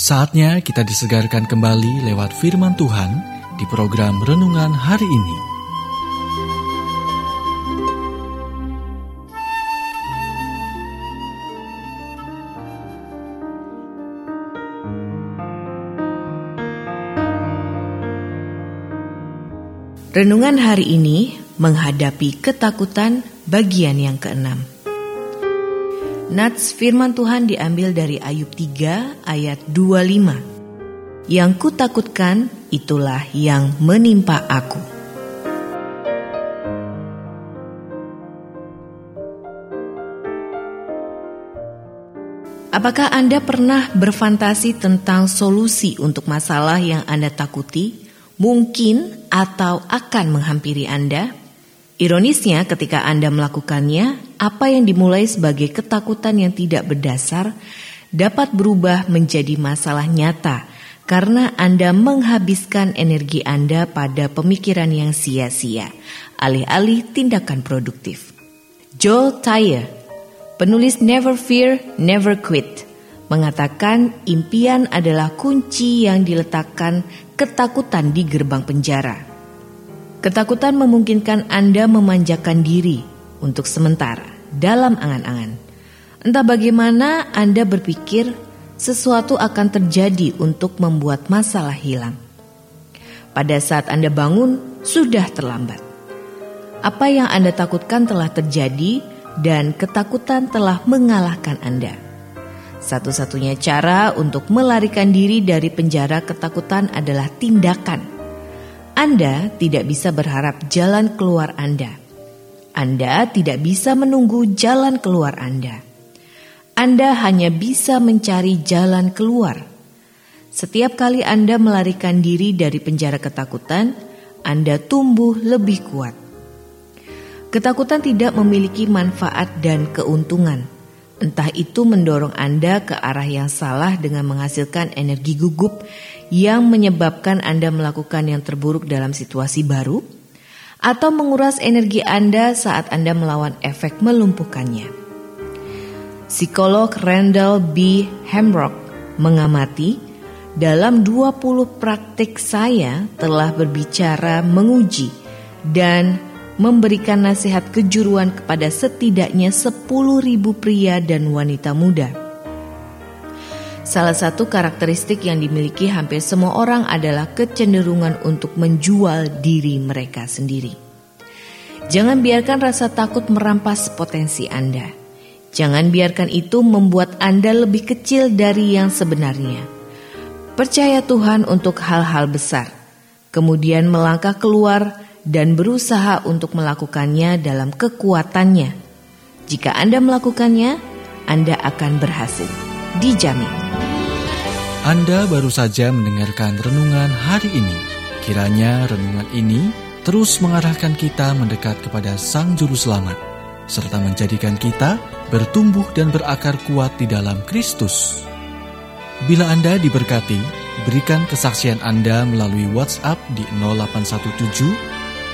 Saatnya kita disegarkan kembali lewat firman Tuhan di program renungan hari ini. Renungan hari ini menghadapi ketakutan bagian yang keenam. Nats firman Tuhan diambil dari Ayub 3 ayat 25. Yang kutakutkan itulah yang menimpa aku. Apakah Anda pernah berfantasi tentang solusi untuk masalah yang Anda takuti, mungkin atau akan menghampiri Anda? Ironisnya, ketika Anda melakukannya, apa yang dimulai sebagai ketakutan yang tidak berdasar dapat berubah menjadi masalah nyata karena Anda menghabiskan energi Anda pada pemikiran yang sia-sia, alih-alih tindakan produktif. Joel Tyer, penulis Never Fear, Never Quit, mengatakan impian adalah kunci yang diletakkan ketakutan di gerbang penjara. Ketakutan memungkinkan Anda memanjakan diri untuk sementara dalam angan-angan. Entah bagaimana Anda berpikir sesuatu akan terjadi untuk membuat masalah hilang. Pada saat Anda bangun, sudah terlambat. Apa yang Anda takutkan telah terjadi dan ketakutan telah mengalahkan Anda. Satu-satunya cara untuk melarikan diri dari penjara ketakutan adalah tindakan anda tidak bisa berharap jalan keluar Anda. Anda tidak bisa menunggu jalan keluar Anda. Anda hanya bisa mencari jalan keluar. Setiap kali Anda melarikan diri dari penjara ketakutan, Anda tumbuh lebih kuat. Ketakutan tidak memiliki manfaat dan keuntungan. Entah itu mendorong Anda ke arah yang salah dengan menghasilkan energi gugup yang menyebabkan Anda melakukan yang terburuk dalam situasi baru, atau menguras energi Anda saat Anda melawan efek melumpuhkannya. Psikolog Randall B. Hamrock mengamati dalam 20 praktik saya telah berbicara menguji dan memberikan nasihat kejuruan kepada setidaknya 10.000 pria dan wanita muda. Salah satu karakteristik yang dimiliki hampir semua orang adalah kecenderungan untuk menjual diri mereka sendiri. Jangan biarkan rasa takut merampas potensi Anda. Jangan biarkan itu membuat Anda lebih kecil dari yang sebenarnya. Percaya Tuhan untuk hal-hal besar, kemudian melangkah keluar dan berusaha untuk melakukannya dalam kekuatannya. Jika Anda melakukannya, Anda akan berhasil. Dijamin. Anda baru saja mendengarkan renungan hari ini. Kiranya renungan ini terus mengarahkan kita mendekat kepada Sang Juru Selamat, serta menjadikan kita bertumbuh dan berakar kuat di dalam Kristus. Bila Anda diberkati, berikan kesaksian Anda melalui WhatsApp di 0817